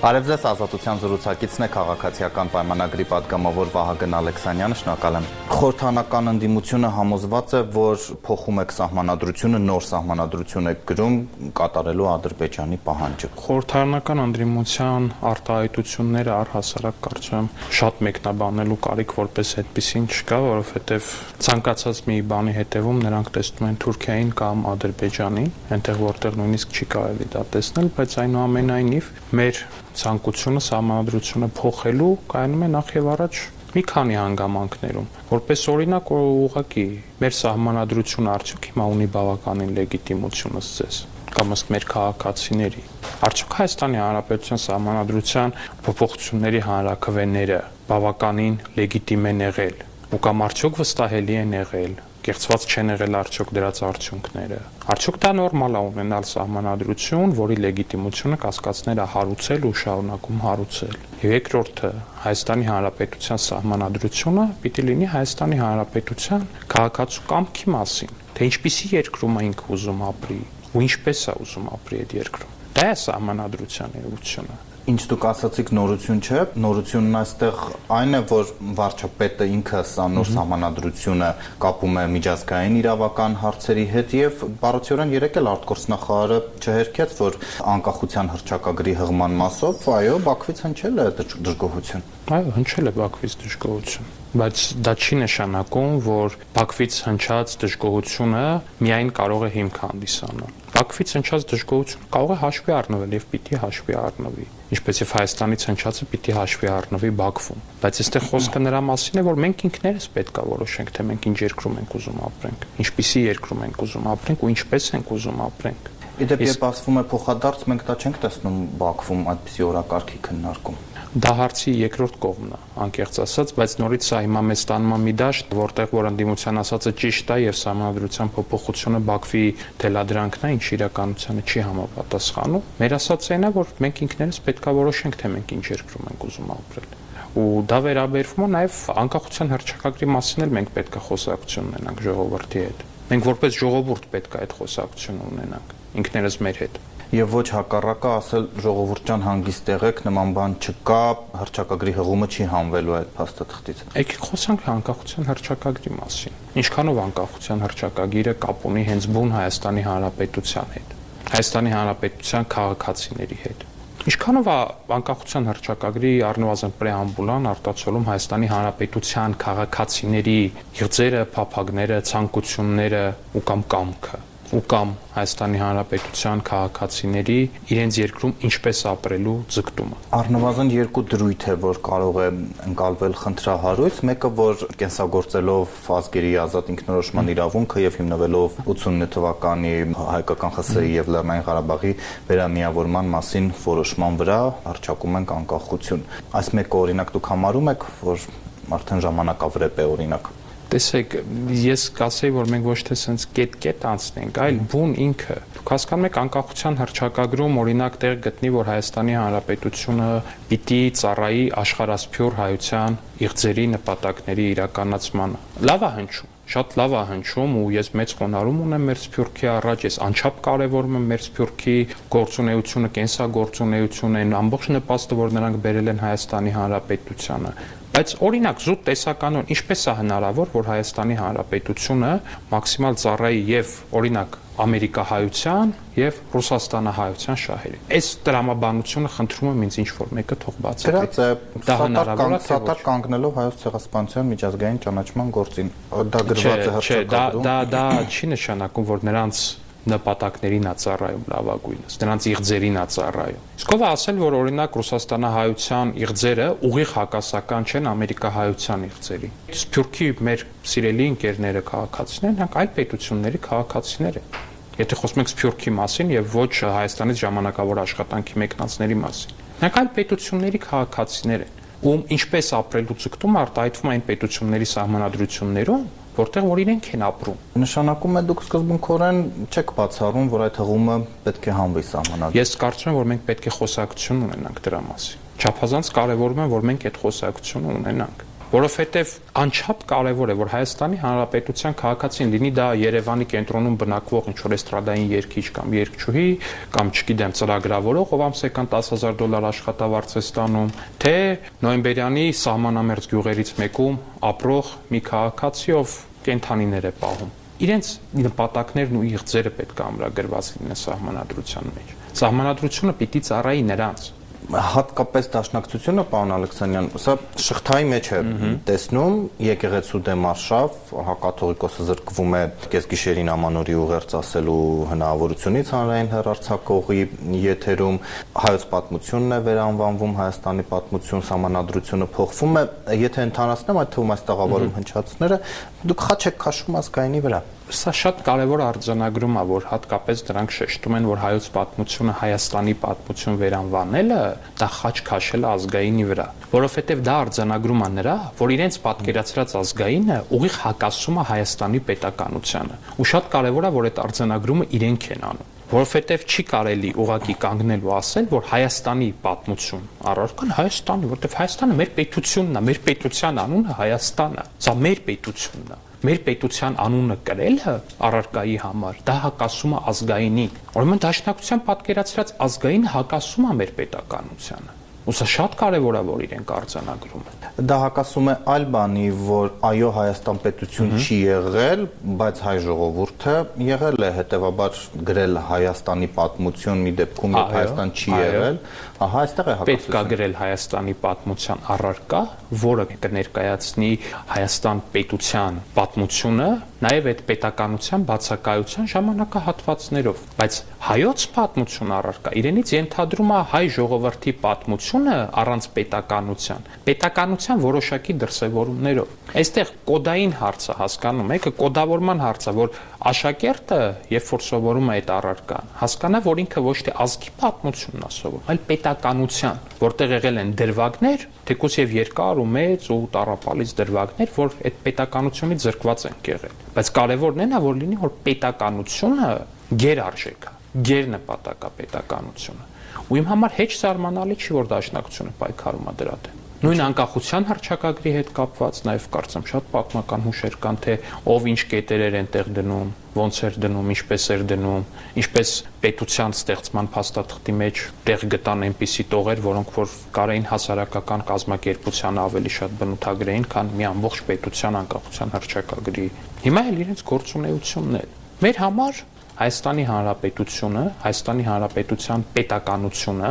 Արևձես ազատության զրուցակիցն է քաղաքացիական պայմանագրի падգամավոր Վահագն Ալեքսանյանը, շնորհակալ եմ։ Խորհրդանական ընդդիմությունը համոզված է, որ փոխում է սահմանադրությունը, նոր սահմանադրություն է գրում կատարելու Ադրբեջանի պահանջը։ Խորհրդանական ընդդիմության արտահայտությունները առհասարակ կարծում եմ շատ մեկնաբանելու կարիք որպես այդպեսին չկա, որովհետև ցանկացած մի բանի հետևում նրանք տեսնում են Թուրքիային կամ Ադրբեջանին, այնտեղ որտեղ նույնիսկ չի կարելի դա տեսնել, բայց այնուամենայնիվ մեր ցանկությունը համանդրությունը փոխելու կայանում է նախ եւ առաջ մի քանի հանգամանքներում որպես օրինակ ուղղակի մեր սահմանադրությունը արդյոք հիմա ունի բավականին լեգիտիմություն ըստ ձեզ կամ ըստ մեր քաղաքացիների արդյոք Հայաստանի Հանրապետության սահմանադրության փոփոխությունների հանրակրվեները բավականին լեգիտիմ են եղել ու կամ արդյոք վստահելի են եղել կեղծված չեն եղել արդյոք դրած արդյունքները։ Արդյոք դա նորմալ է ունենալ սահմանադրություն, որի լեգիտիմությունը կասկածները հարուցել ու շարունակում հարուցել։ Եվ երկրորդը Հայաստանի Հանրապետության սահմանադրությունը պիտի լինի Հայաստանի Հանրապետության քաղաքացու կամքի մասին, թե ինչպիսի երկրում է ինքը ուզում ապրի ու ինչպես է ուզում ապրի այդ երկրում։ Դա է սահմանադրության էությունը ինչ դուք ասացիք նորություն չէ, նորությունն այստեղ այն է, որ վարչապետը ինքը սա նոր համանadrությունը կապում է միջազգային իրավական հարցերի հետ եւ բառացիորեն երեք էլ արտգործնախարարը չհերքեց, որ անկախության հրճակագրի հղման մասով, այո, Բաքվից հնչել է դժգոհություն։ Այո, հնչել է Բաքվից դժգոհություն բայց դա չի նշանակում, որ Բաքվից հնչած դժգոհությունը միայն կարող է հիմք հանդիսանալ։ Բաքվից հնչած դժգոհությունը կարող է հաշվի առնվել եւ պիտի հաշվի առնվի ինչպես եւ Հայաստանից հնչածը պիտի հաշվի առնվի Բաքվում բայց այստեղ խոսքը նրա մասին է որ մենք ինքներս պետքա որոշենք թե մենք ինչ երկրում ենք ուզում ապրենք ինչպիսի երկրում ենք ուզում ապրենք ու ինչպես ենք ուզում ապրենք Իդեպ երբ ասվում է փոխադարձ մենք դա չենք տեսնում Բաքվում այդպիսի օրակարգի քննարկում Դա հարցի երկրորդ կողմն է, անկեղծ ասած, բայց նորից սա հիմա մեզ տանում է մի դաշտ, որտեղ որ ընդդիմության ասածը ճիշտ է եւ համանդրության փոփոխությունը Բաքվի թելադրանքն է, ինչ իրականությանը չի համապատասխանում։ Մեր ասածը այն է, որ մենք ինքներս պետքա որոշենք, թե մենք ինչ երկրում ենք ուզում ապրել ու դա վերաբերվում է նաև անկախության հռչակագրի մասին էլ մենք պետք է խոսակցություն ունենանք ժողովրդի հետ։ Մենք որպես ժողովուրդ պետք է այդ խոսակցությունը ունենանք ինքներս մեր հետ եւ ոչ հակառակը ասել ժողովուրդ ջան հանգիստ եղեք նման բան չկա հրճակագրի հղումը չի հանվելու այդ փաստաթղթից եկեք խոսանք անկախության հրճակագրի մասին ինչքանով անկախության հրճակագիրը կապ ունի հենց բուն Հայաստանի Հանրապետության հետ Հայաստանի Հանրապետության քաղաքացիների հետ Ինչքանով է անկախության հրճակագրի առնվազն պրեամբուլան արտացոլում Հայաստանի Հանրապետության քաղաքացիների եղձերը, փափագները, ցանկությունները ու կամ կամքը ու կամ Հայաստանի Հանրապետության քաղաքացիների իրենց երկրում ինչպես ապրելու ձգտումը։ Առնվազն երկու դրույթ է, որ կարող է ընկալվել խնդրահարույց, մեկը որ կենսագործելով ազգերի ազատ ինքնորոշման իրավունքը եւ հիմնվելով 89 թվականի հայկական ԽՍՀ-ի եւ Լեռնային Ղարաբաղի վերամիավորման մասին որոշման վրա արճակում ենք անկախություն։ Այս մեկը օրինակ դուք համարում եք, որ արդեն ժամանակավրեպ է օրինակ տեսեք, ես կասեի, որ մենք ոչ թե սենց կետ-կետ անցնենք, այլ բուն ինքը։ Դուք հասկանում եք անկախության հռչակագրում օրինակ տեղ գտնի, որ Հայաստանի Հանրապետությունը պիտի ծառայի աշխարհասփյուր հայության իղձերի նպատակների իրականացմանը։ Լավ է հնչում շատ լավ է հնչում ու ես մեծ խոնարհում ունեմ մեր սփյուռքի առաջ, ես անչափ կարևորում եմ մեր սփյուռքի գործունեությունը, կենսագործունեությունը, այն ամբողջ նպաստը, որ նրանք բերել են Հայաստանի Հանրապետությանը։ Բայց օրինակ զուտ տեսականon ինչպես է հնարավոր, որ Հայաստանի Հանրապետությունը մաքսիմալ ծառայի եւ օրինակ ամերիկահայության եւ ռուսաստանահայության շահերի։ Այս տրամաբանությունը խնդրում եմ ինձ ինչ որ մեկը թող բացի։ Դրած է դա հնարավոր է սատար կանգնելով հայոց ցեղասպանության միջազգային ճանաչման գործին։ Դա գրված է հրճակագրում։ Դա դա դա չի նշանակում, որ նրանց նպատակներին է ծառայում լավագույնս, նրանց իղձերին է ծառայում։ Իսկ ով ասել, որ օրինակ Ռուսաստանահայության իղձերը ուղիղ հակասական չեն ամերիկահայության իղձերի։ Սփյուռքի մեր սիրելի ընկերները քաղաքացիներն, նրանք այլ պետությունների քաղաքացիներ են։ Եթե խոսում ենք Սփյուռքի մասին եւ ոչ Հայաստանից ժամանակավոր աշխատանքի մեկնածների մասին։ Նրանք այլ պետությունների քաղաքացիներ են ում ինչպես ապրելու ցկտում արտահայտվում այն պետությունների սահմանադրություններում, որտեղ որ իրենք են ապրում։ Նշանակում է դուք սկզբունքորեն չեք բացառում, որ այդ հղումը պետք է հանվի սահմանադրություն։ Ես կարծում եմ, որ մենք պետք է խոսակցություն ունենանք դրա մասին։ Չափազանց կարևորում եմ, որ մենք այդ խոսակցությունը ունենանք որովհետև անչափ կարևոր է, որ Հայաստանի Հանրապետության քաղաքացին լինի դա Երևանի կենտրոնում բնակվող ինչ որ էստրադային երգիչ կամ երգչուհի կամ չգիտեմ ծրագրավորող, ով ամսական 10000 դոլար աշխատավարձ է ստանում, թե նոյեմբերյանի սահմանամերձ գյուղերից մեկում ապրող մի քաղաքացի, ով կենթանիներ է պահում իրենց նպատակներն ու իղձերը պետք է ամրագրված լինեն սահմանադրության մեջ։ Սահմանադրությունը պիտի ծառայի նրանց հատկապես դաշնակցությունը պարոն Ալեքսանյան, սա շղթայի մեջ է տեսնում եկեղեցու դեմ արշավ, հակաթողիկոսը զրկվում է կեսգիշերին ամանորի ուղերձ ասելու հնարավորությունից հանրային հերարցակողի եթերում հայոց պատմությունն է վերանվանվում Հայաստանի պատմություն սահմանադրությունը փոխվում է, եթե ընդհանրացնեմ այդ թվում այս տաղավարում հնչածները, դուք խաչ եք քաշում ազգայինի վրա սա շատ կարևոր արձանագրում է, որ հատկապես դրանք շեշտում են, որ հայոց պատմությունը Հայաստանի պատմություն վերանվանելը դա խաչ քաշել ազգայինի վրա, որովհետև դա արձանագրում է նրա, որ իրենց պատկերացրած ազգայինը ուղիղ հակասում է Հայաստանի պետականությանը։ Ու շատ կարևոր է, որ այդ արձանագրումը իրենք են անում որովհետև չի կարելի ուղակի կանգնել ու ասել, որ Հայաստանի պատմություն առարկան Հայաստանի, որովհետև Հայաստանը մեր պետությունն է, մեր պետության անունը Հայաստանը։ Սա մեր պետությունն է մեր պետության անունը կրելը առարկայի համար դա հակասում է ազգայինին ուրեմն դաշնակցության պատկերացրած ազգային հակասում է մեր պետականությանը ու սա շատ կարևոր է որ իրենք արձանագրում են դա հակասում է այլ բանի, որ այո Հայաստան պետություն չի եղել, բայց հայ ժողովուրդը եղել է, հետեւաբար գրել Հայաստանի պատմություն մի դեպքում, երբ Հայաստան չի եղել, ահա այստեղ է հակասությունը։ Պետք է գրել Հայաստանի պատմության առարկա, որը կներկայացնի Հայաստան պետության պատմությունը, նաև այդ պետականության բացակայության ժամանակահատվածներով, բայց հայոց պատմություն առարկա իրենից ենթադրում է հայ ժողովրդի պատմությունը առանց պետականության։ Պետականության որոշակի դրսևորումներով։ Այստեղ կոդային հարցը հասկանում եք, կոդավորման հարցը, որ աշակերտը, երբ որ սովորում է այդ առարկան, հասկանա, որ ինքը ոչ թե ազգի պատմությունն է սովորում, այլ պետականության, որտեղ եղել են դրվագներ, թեկուզ եւ երկար ու մեծ ու տարապալից դրվագներ, որ այդ պետականությունից զրկված են եղել։ Բայց կարևորն է նա, որ լինի, որ պետականությունը գերարժեք է, գերնպատակա պետականությունը։ Ու իմ համար հեչ զարմանալի չի, որ դաշնակցությունը պայքարում է դրա դեմ։ Նույն անկախության հռչակագրի հետ կապված նաև կարծեմ շատ պատմական հուշեր կան, թե ով ինչ կետերեր են տեղ դնում, ոնց էր դնում, ինչպես էր դնում, ինչպես պետության ստեղծման փաստաթղթի մեջ տեղ գտան այնպիսի տողեր, որոնք որ կարային հասարակական կազմակերպության ավելի շատ բնութագրեին, քան մի ամբողջ պետության անկախության հռչակագրի։ Հիմա էլ իրենց գործունեությունն է։ Մեր համար Հայաստանի Հանրապետությունը, Հայաստանի Հանրապետության պետականությունը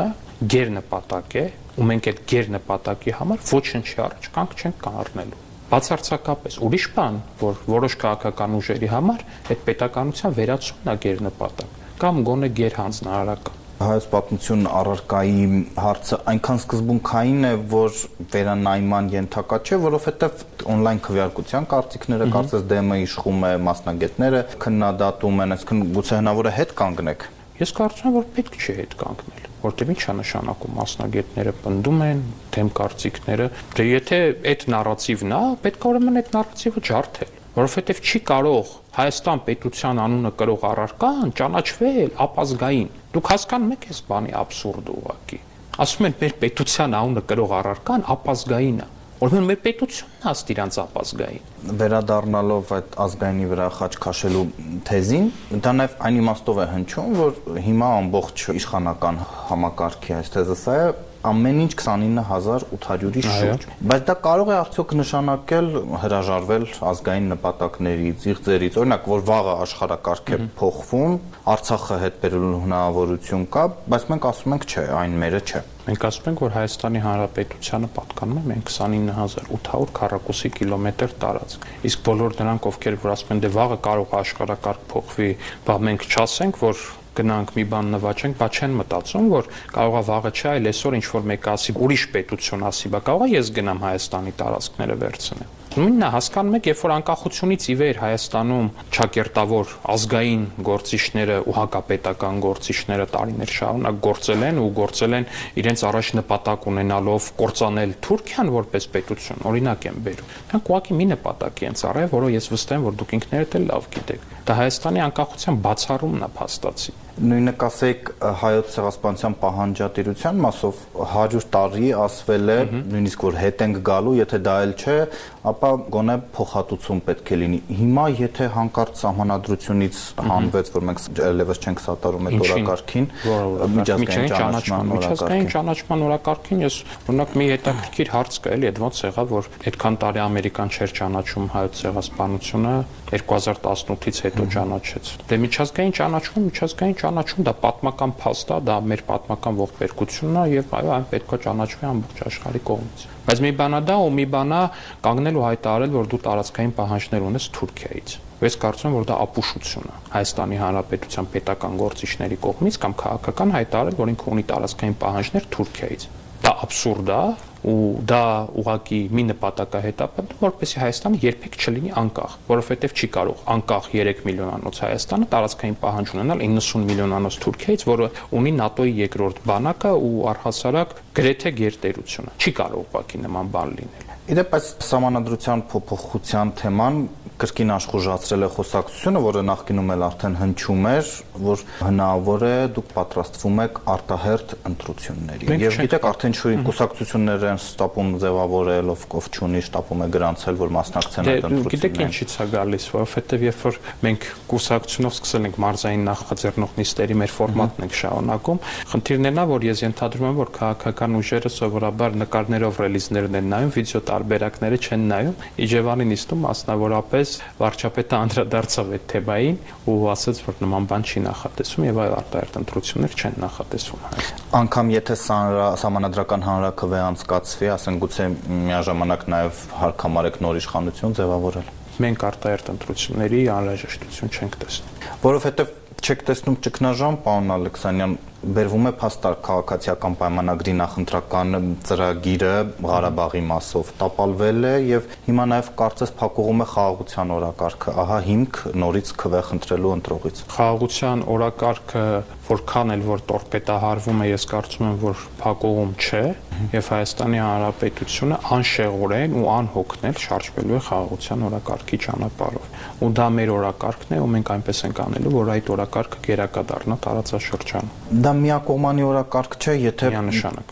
գերնպատակ է ու մենք այդ գերնպատակի համար ոչինչ առաջ կանք չենք կառնելու բացարձակապես ուրիշ բան որ որոշ քաղաքական ուժերի համար այդ պետականության վերացումն է գերնպատակ կամ գոնե գերհանձնարարական հայոց պատմություն առարկայի հարցը այնքան սկզբունքային է, որ վերանայման ենթակա չէ, որովհետև on-line քվեարկության կարծիքները կարծես դեմը իշխում է մասնագետները քննադատում են, այսինքն գուցե հնարավոր է հետ կանգնեք։ Ես կարծում եմ, որ պետք չէ հետ կանգնել որտեղ ի՞նչ է նշանակում մասնագետները պնդում են դեմ կարծիքները դե եթե այդ նարատիվն է պետք է ուրեմն այդ նարատիվը ջարդել որովհետև չի կարող Հայաստան պետության անունը կրող առարկան ճանաչվել ապազգային դուք հասկանում եք այս բանի абսուրդը ուղակի ասում են մեր պետության անունը կրող առարկան ապազգային է Ուրեմն մեր պետությունն հաստ իրանց ապազգային։ Վերադառնալով այդ ազգայինի վրա խաչ քաշելու թեզին, դա նաև այն իմաստով է հնչում, որ հիմա ամբողջ իշխանական համակարգի այս թեզը սա է, ամեն ինչ 29800-ի շուրջ։ Բայց դա կարող է արդյոք նշանակել հրաժարվել ազգային նպատակներից, իղձերից, օրինակ, որ վաղը աշխարհակարգ է փոխվում, Արցախը հետ բերելու հնարավորություն կա, բայց մենք ասում ենք չէ, այն մերը չէ։ Մենք ասում ենք, որ Հայաստանի Հանրապետությանը պատկանում է մենք 29800 քառակուսի կիլոմետր տարածք։ Իսկ բոլոր նրանք, ովքեր որ ասում են, դե վաղը կարող է աշխարհակարգ փոխվի, բա մենք չասենք, որ գնանք մի բան նվաճենք, բա չեն մտածում, որ կարողա վաղը չէ, այլ այսօր ինչ որ մեկը ասի, ուրիշ պետություն ասի, բա կարողա ես գնամ Հայաստանի տարածքները վերցնեմ։ Նույնն է հասկանում եք, երբ որ անկախությունից ի վեր Հայաստանում ճակերտավոր ազգային գործիչները ու հակապետական գործիչները տարիներ շարունակ գործել են ու գործել են իրենց առաջ նպատակ ունենալով կործանել Թուրքիան որպես պետություն, օրինակ եմ բերում։ Նրանք ուղղակի մի նպատակ են ծառայել, որը ես վստահ եմ, որ դուք ինքներդ էլ լավ գիտեք։ Դա Հայաստանի անկախության բացառումն է փաստացի նույնը կասեք հայոց ցեղասպանության պահանջատիրության մասով 100 տարի ասվել է նույնիսկ որ հետ ենք գալու, եթե դա էլ չէ, ապա գոնե փոխհատուցում պետք է լինի։ Հիմա եթե հանկարծ սահմանադրությունից հանվեց, որ մենք ելևս չենք սատարում այդ օրակարգին, միջազգային ճանաչման միջազգային ճանաչման օրակարգին ես օրինակ մի հետաքրքիր հարց կա էլի, այդ ոնց եղավ, որ այդքան տարի ամերիկան չէր ճանաչում հայոց ցեղասպանությունը 2018-ից հետո ճանաչեց։ Դե միջազգային ճանաչում, միջազգային ճանաչում դա պատմական փաստ է, դա մեր պատմական ողբերգությունն է եւ այո, այն պետքա ճանաչվի ամբողջ աշխարհի կողմից։ Բայց մի բանա դա ու մի բանա կանգնել ու հայտարարել, որ դու տարածքային պահանջներ ունես Թուրքիայից։ Ես կարծում եմ, որ դա ապուշություն է Հայաստանի Հանրապետության պետական գործիչների կողմից կամ քաղաքական հայտարարել, որ ինքը ունի տարածքային պահանջներ Թուրքիայից։ Դա абսուրդ է, ու դա ուղակի մի նպատակ է հետապնդում, որպեսզի Հայաստանը երբեք չլինի անկախ, որովհետև չի կարող անկախ 3 միլիոնանոց Հայաստանը տարածքային պահանջ ունենալ 90 միլիոնանոց Թուրքիայից, որը ունի ՆԱՏՕ-ի երկրորդ բանակը ու առհասարակ գրեթե գերտերությունը։ Չի կարող ուղակի նման բան լինել։ Իդեպ այս համանadrության փոփոխության թեման կրկին աշխուժացրել է խոսակցությունը, որը նախկինում էլ արդեն հնչում էր, որ հնարավոր է դուք պատրաստվում եք արտահերտ ընտրությունների։ Եվ գիտեք, արդեն շուտ կուսակցություններ են ստապում ձևավորել, ով կով ճունի շտապում է գրանցել, որ մասնակցեն այդ ընտրություններին։ Գիտեք ինչից է գալիս, որովհետև երբ որ մենք կուսակցությունով սկսել ենք մարզային նախաձեռնող նիստերի մեր ֆորմատն ենք շարունակում, խնդիրն է նա, որ ես ենթադրում եմ, որ քաղաքական ուժերը սովորաբար նկարներով ռելիզներն են նայում, վիդեո տարբերակները չեն նայում։ Իջևանի նիստում մասնավորապես Այսպես վարչապետը անդրադարձավ այդ թեմային ու ասաց, որ նման բան չի նախատեսում եւ այլ արտահերտ ընտրություններ չեն նախատեսվում Հայաստանում։ Անկամ եթե համանadrական հանրակրվե անցկացվի, ասեն գուցե միաժամանակ նաեւ հարկամարեք նոր իշխանություն ձևավորել մենք արտահերտ ընտրությունների անհրաժեշտություն չենք տեսնում որովհետեւ չեք տեսնում ճգնաժամ պարոն Ալեքսանյան բերվում է փաստար քաղաքացիական պայմանագրի նախընտրական ծրագիրը Ղարաբաղի մասով տապալվել է եւ հիմա նաեւ կարծես փակուղում է խաղաղության օրակարգը ահա հիմք նորից քվե խնդրելու ընտրողից խաղաղության օրակարգը որքան էլ որ տորպետահարվում է ես կարծում եմ որ փակուղում չէ եւ Հայաստանի Հանրապետությունը անշեղորեն ու անհոգնել շարժվելու է խաղաղության օրակարգի ճանապարհով ու դա մեր օրակարգն է ու մենք այնպես ենք անելու որ այդ օրակարգը գերակա դառնա տարածաշրջանում դա միակողմանի օրակարգ չէ, եթե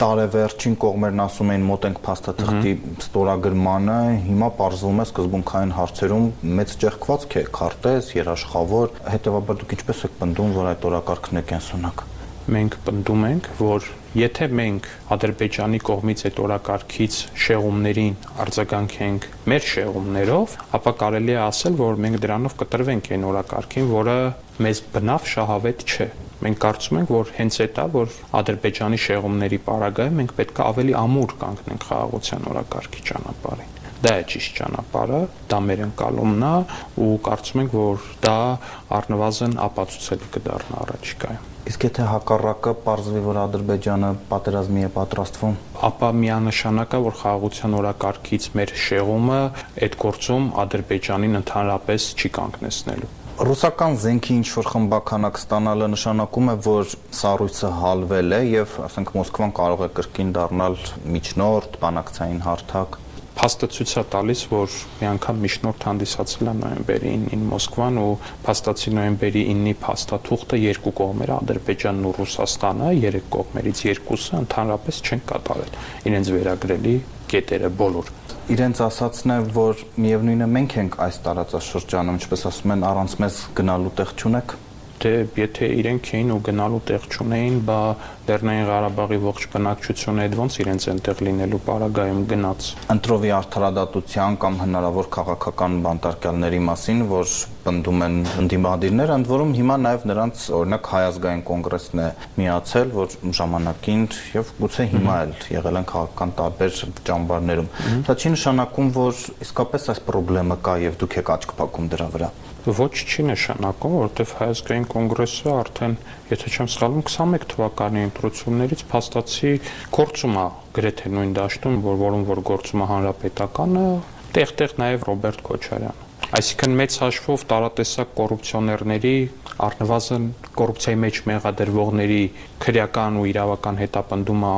տարեվերջին կողմերն ասում էին մոտ ենք փաստաթղթի ստորագրմանը, հիմա parzվում է սկզբունքային հարցերում մեծ ճեղքվածք է, քարտեզ, երաշխավոր, հետեւաբար դուք ինչպես եք պնդում, որ այդ օրակարգն է կենսունակ մենք պնդում ենք, որ եթե մենք Ադրբեջանի կողմից այդ օրակարգից շեղումներին արձագանքենք մեր շեղումներով, ապա կարելի է ասել, որ մենք դրանով կտրվենք այն օրակարգին, որը մեզ բնավ շահավետ չէ։ Մենք կարծում ենք, որ հենց այդ է, որ Ադրբեջանի շեղումների պարագայում մենք պետք է ավելի ամուր կանգնենք խաղաղության օրակարգի ճանապարհին դա է ճիշտ ճանապարհը, դա մեր ընկալումն է ու կարծում ենք, որ դա առնվազն ապացուցելի կդառնա առաջիկայում։ Իսկ եթե հակառակը ողջվի, որ Ադրբեջանը պատերազմի է պատրաստվում, ապա միանշանակ է, որ խաղաղության օրակարգից մեր շեղումը այդ գործում Ադրբեջանին ընդհանրապես չի կանգնեցնելու ռուսական զենքի ինչ որ խմբականակ ստանալը նշանակում է, որ սառույցը հալվել է եւ, ասենք, Մոսկվան կարող է կրկին դառնալ միջնորդ, բանակցային հարթակ փաստը ցույց է տալիս, որ մի անգամ միջնորդ հանդիսացել է նոյեմբերի 9-ին Մոսկվան ու փաստացի նոյեմբերի 9-ի փաստաթուղթը երկու կողմերը Ադրբեջանն ու Ռուսաստանը երեք կողմերից երկուսը ընդհանրապես չեն կատարել իրենց վերագրելի կետերը բոլոր իրենց ասացն է, որ միևնույնն է մենք ենք այս տարածաշրջանում, ինչպես ասում են, առանց մեզ գնալու տեղ չունեք թե եթե իրենք էին ու գնալու տեղ չունեին, բա Լեռնային Ղարաբաղի ողջ բնակչությունը այդ ոնց իրենց այնտեղ լինելու պարագայում գնաց։ Ընտրովի արդարադատության կամ հնարավոր քաղաքական բանտարկյալների մասին, որ պնդում են ընդդիմադիրները, ընդ որում հիմա նաև նրանց օրինակ հայազգային կոնգրեսն է միացել, որ ժամանակին եւ գուցե հիմա էլ եղել են քաղաքական տարբեր ճամբարներում։ Դա չի նշանակում, որ իսկապես այս խնդրեմը կա եւ դուք եք աչք փակում դրա վրա ոչ չի նշանակում, որովհետև հայազգային կոնգրեսը արդեն, եթե չեմ սխալվում, 21 թվականի ընտրություններից փաստացի գործում է գրեթե նույն դաշտում, որ որում որ գործում է հանրապետականը, տեղ-տեղ նաև Ռոբերտ Քոչարյանը։ Այսինքն մեծ հաշվով տարատեսակ կոռուպցիոներների առնվազն կոռուպցիայի մեջ մեղադրվողների քրեական ու իրավական հետապնդումը